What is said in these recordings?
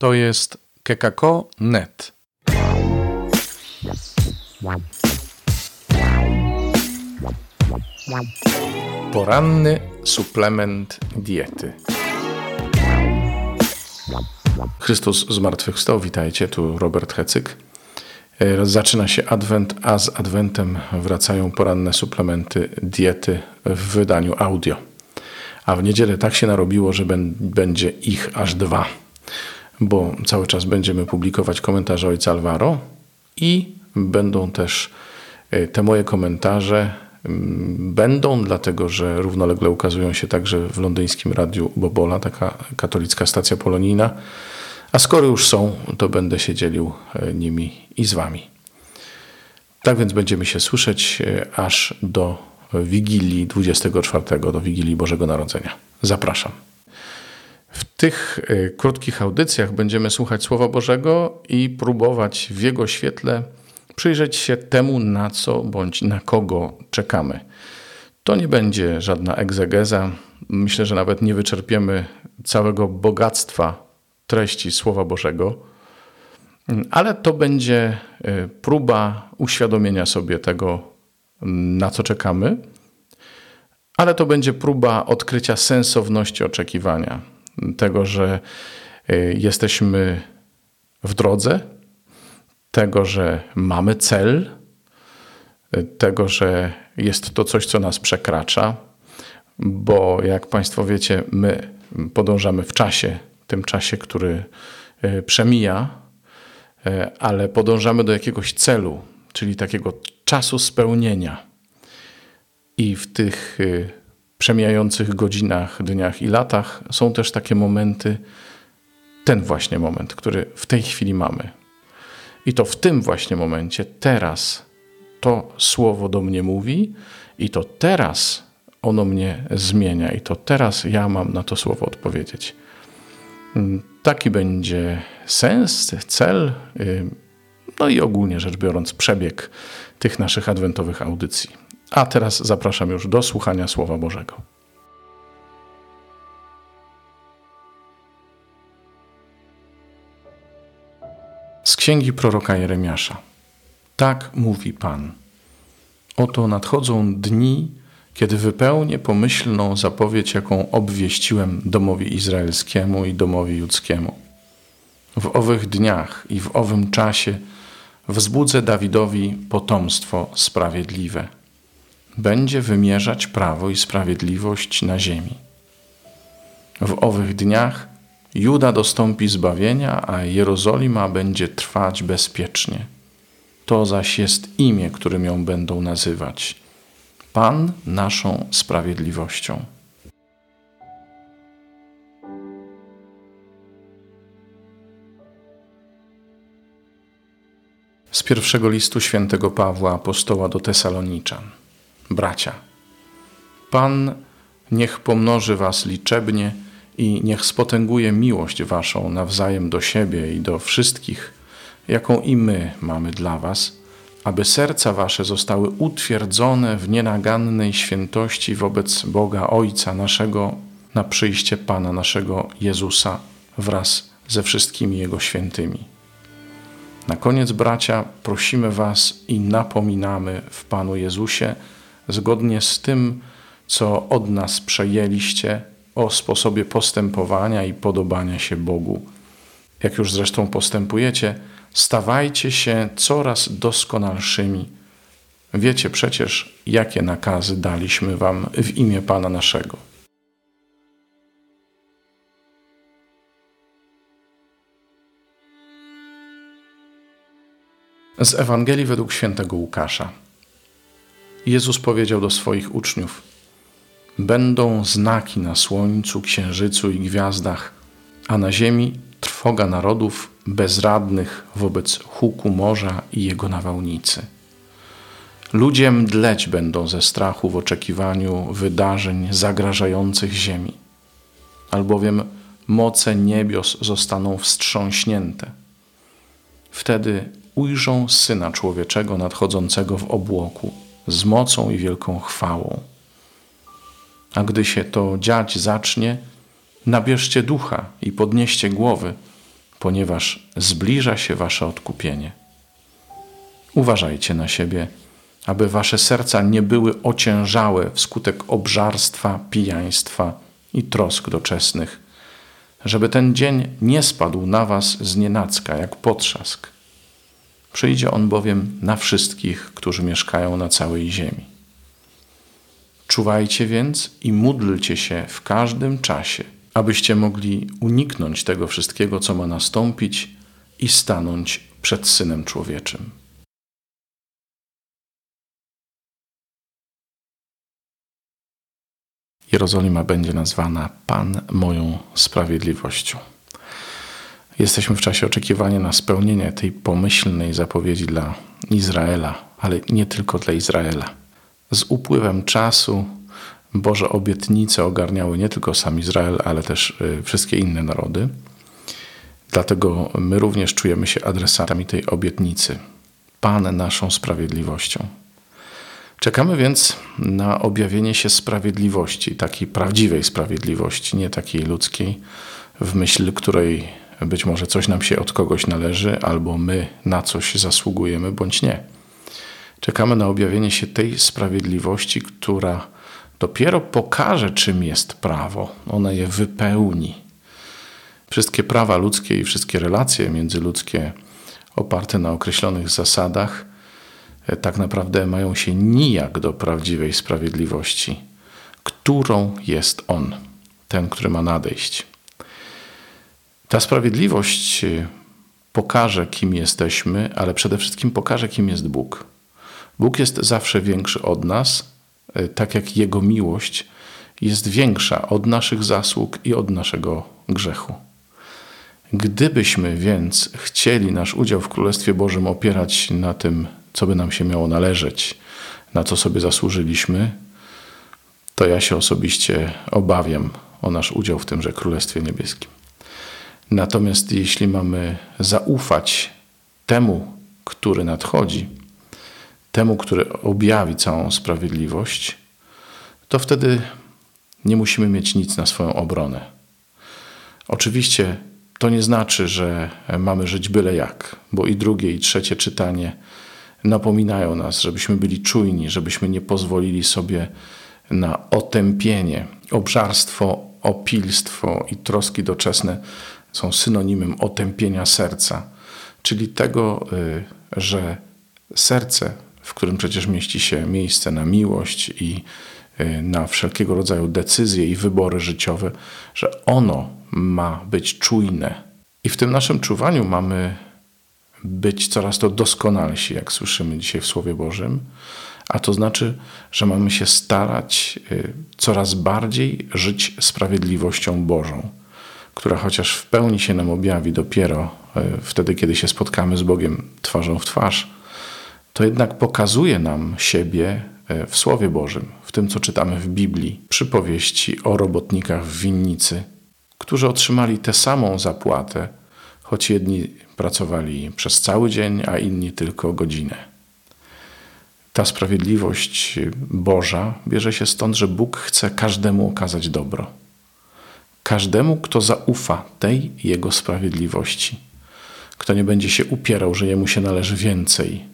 To jest kekako.net. Poranny suplement diety. Chrystus zmartwychwstał. Witajcie, tu Robert Hecyk. E, zaczyna się Adwent, a z Adwentem wracają poranne suplementy diety w wydaniu audio. A w niedzielę tak się narobiło, że będzie ich aż dwa, bo cały czas będziemy publikować komentarze ojca Alvaro i będą też e, te moje komentarze mm, będą, dlatego że równolegle ukazują się także w londyńskim radiu Bobola, taka katolicka stacja polonijna. A skoro już są, to będę się dzielił e, nimi i z Wami. Tak więc będziemy się słyszeć e, aż do Wigilii 24, do Wigilii Bożego Narodzenia. Zapraszam. Tych e, krótkich audycjach będziemy słuchać Słowa Bożego i próbować w jego świetle przyjrzeć się temu, na co bądź na kogo czekamy. To nie będzie żadna egzegeza. Myślę, że nawet nie wyczerpiemy całego bogactwa treści Słowa Bożego, ale to będzie e, próba uświadomienia sobie tego, na co czekamy, ale to będzie próba odkrycia sensowności oczekiwania, tego, że e, jesteśmy w drodze, tego, że mamy cel, e, tego, że jest to coś, co nas przekracza, bo jak Państwo wiecie, my podążamy w czasie, tym czasie, który e, przemija, ale podążamy do jakiegoś celu, czyli takiego czasu spełnienia. I w tych y, przemijających godzinach, dniach i latach są też takie momenty, ten właśnie moment, który w tej chwili mamy. I to w tym właśnie momencie, teraz, to słowo do mnie mówi, i to teraz ono mnie zmienia, i to teraz ja mam na to słowo odpowiedzieć. Mm, taki będzie sens, cel, y, no i ogólnie rzecz biorąc, przebieg tych naszych adwentowych audycji. A teraz zapraszam już do słuchania Słowa Bożego. Z księgi proroka Jeremiasza. Tak mówi Pan. Oto nadchodzą dni, kiedy wypełnię pomyślną zapowiedź, jaką obwieściłem domowi izraelskiemu i domowi judzkiemu. W owych dniach i w owym czasie wzbudzę Dawidowi potomstwo sprawiedliwe. Będzie wymierzać prawo i sprawiedliwość na ziemi. W owych dniach Juda dostąpi zbawienia, a Jerozolima będzie trwać bezpiecznie. To zaś jest imię, którym ją będą nazywać. Pan naszą sprawiedliwością. Z pierwszego listu świętego Pawła apostoła do Tesaloniczan. Bracia, Pan niech pomnoży was liczebnie i niech spotęguje miłość waszą nawzajem do siebie i do wszystkich, jaką i my mamy dla was, aby serca wasze zostały utwierdzone w nienagannej świętości wobec Boga Ojca naszego na przyjście Pana naszego Jezusa wraz ze wszystkimi Jego świętymi. Na koniec, bracia, prosimy Was i napominamy w Panu Jezusie, zgodnie z tym, co od nas przejęliście, o sposobie postępowania i podobania się Bogu. Jak już zresztą postępujecie, stawajcie się coraz doskonalszymi. Wiecie przecież, jakie nakazy daliśmy Wam w imię Pana naszego. Z Ewangelii według świętego Łukasza. Jezus powiedział do swoich uczniów: Będą znaki na słońcu, księżycu i gwiazdach, a na ziemi trwoga narodów bezradnych wobec huku morza i jego nawałnicy. Ludzie mdleć będą ze strachu w oczekiwaniu wydarzeń zagrażających ziemi, albowiem moce niebios zostaną wstrząśnięte. Wtedy ujrzą Syna Człowieczego nadchodzącego w obłoku z mocą i wielką chwałą. A gdy się to dziać zacznie, nabierzcie ducha i podnieście głowy, ponieważ zbliża się wasze odkupienie. Uważajcie na siebie, aby wasze serca nie były ociężałe wskutek obżarstwa, pijaństwa i trosk doczesnych, żeby ten dzień nie spadł na was z jak potrzask. Przyjdzie on bowiem na wszystkich, którzy mieszkają na całej ziemi. Czuwajcie więc i módlcie się w każdym czasie, abyście mogli uniknąć tego wszystkiego, co ma nastąpić i stanąć przed Synem Człowieczym. Jerozolima będzie nazwana Pan moją sprawiedliwością. Jesteśmy w czasie oczekiwania na spełnienie tej pomyślnej zapowiedzi dla Izraela, ale nie tylko dla Izraela. Z upływem czasu Boże obietnice ogarniały nie tylko sam Izrael, ale też y, wszystkie inne narody. Dlatego my również czujemy się adresatami tej obietnicy. Pan naszą sprawiedliwością. Czekamy więc na objawienie się sprawiedliwości, takiej prawdziwej sprawiedliwości, nie takiej ludzkiej, w myśl której być może coś nam się od kogoś należy, albo my na coś zasługujemy, bądź nie. Czekamy na objawienie się tej sprawiedliwości, która dopiero pokaże, czym jest prawo. Ona je wypełni. Wszystkie prawa ludzkie i wszystkie relacje międzyludzkie oparte na określonych zasadach e, tak naprawdę mają się nijak do prawdziwej sprawiedliwości, którą jest On, ten, który ma nadejść. Ta sprawiedliwość e, pokaże, kim jesteśmy, ale przede wszystkim pokaże, kim jest Bóg. Bóg jest zawsze większy od nas, e, tak jak Jego miłość jest większa od naszych zasług i od naszego grzechu. Gdybyśmy więc chcieli nasz udział w Królestwie Bożym opierać na tym, co by nam się miało należeć, na co sobie zasłużyliśmy, to ja się osobiście obawiam o nasz udział w tymże Królestwie Niebieskim. Natomiast jeśli mamy zaufać temu, który nadchodzi, temu, który objawi całą sprawiedliwość, to wtedy nie musimy mieć nic na swoją obronę. Oczywiście to nie znaczy, że mamy żyć byle jak, bo i drugie, i trzecie czytanie napominają nas, żebyśmy byli czujni, żebyśmy nie pozwolili sobie na otępienie. Obżarstwo, opilstwo i troski doczesne są synonimem otępienia serca, czyli tego, y, że serce w którym przecież mieści się miejsce na miłość i y, na wszelkiego rodzaju decyzje i wybory życiowe, że ono ma być czujne. I w tym naszym czuwaniu mamy być coraz to doskonalsi, jak słyszymy dzisiaj w Słowie Bożym, a to znaczy, że mamy się starać y, coraz bardziej żyć sprawiedliwością Bożą, która chociaż w pełni się nam objawi dopiero y, wtedy, kiedy się spotkamy z Bogiem twarzą w twarz, to jednak pokazuje nam siebie e, w Słowie Bożym, w tym, co czytamy w Biblii, przypowieści o robotnikach w winnicy, którzy otrzymali tę samą zapłatę, choć jedni pracowali przez cały dzień, a inni tylko godzinę. Ta sprawiedliwość Boża bierze się stąd, że Bóg chce każdemu okazać dobro. Każdemu, kto zaufa tej Jego sprawiedliwości, kto nie będzie się upierał, że jemu się należy więcej,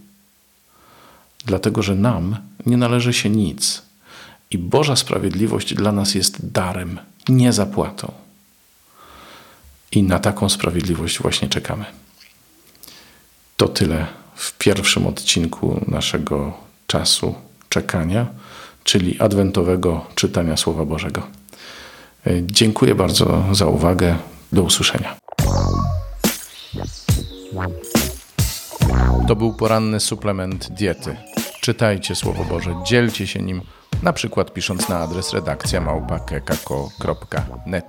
dlatego że nam nie należy się nic. I Boża sprawiedliwość dla nas jest darem, nie zapłatą. I na taką sprawiedliwość właśnie czekamy. To tyle w pierwszym odcinku naszego czasu czekania, czyli adwentowego czytania Słowa Bożego. Dziękuję bardzo za uwagę. Do usłyszenia. To był poranny suplement diety. Czytajcie Słowo Boże, dzielcie się nim, na przykład pisząc na adres redakcja małpa.kekako.net.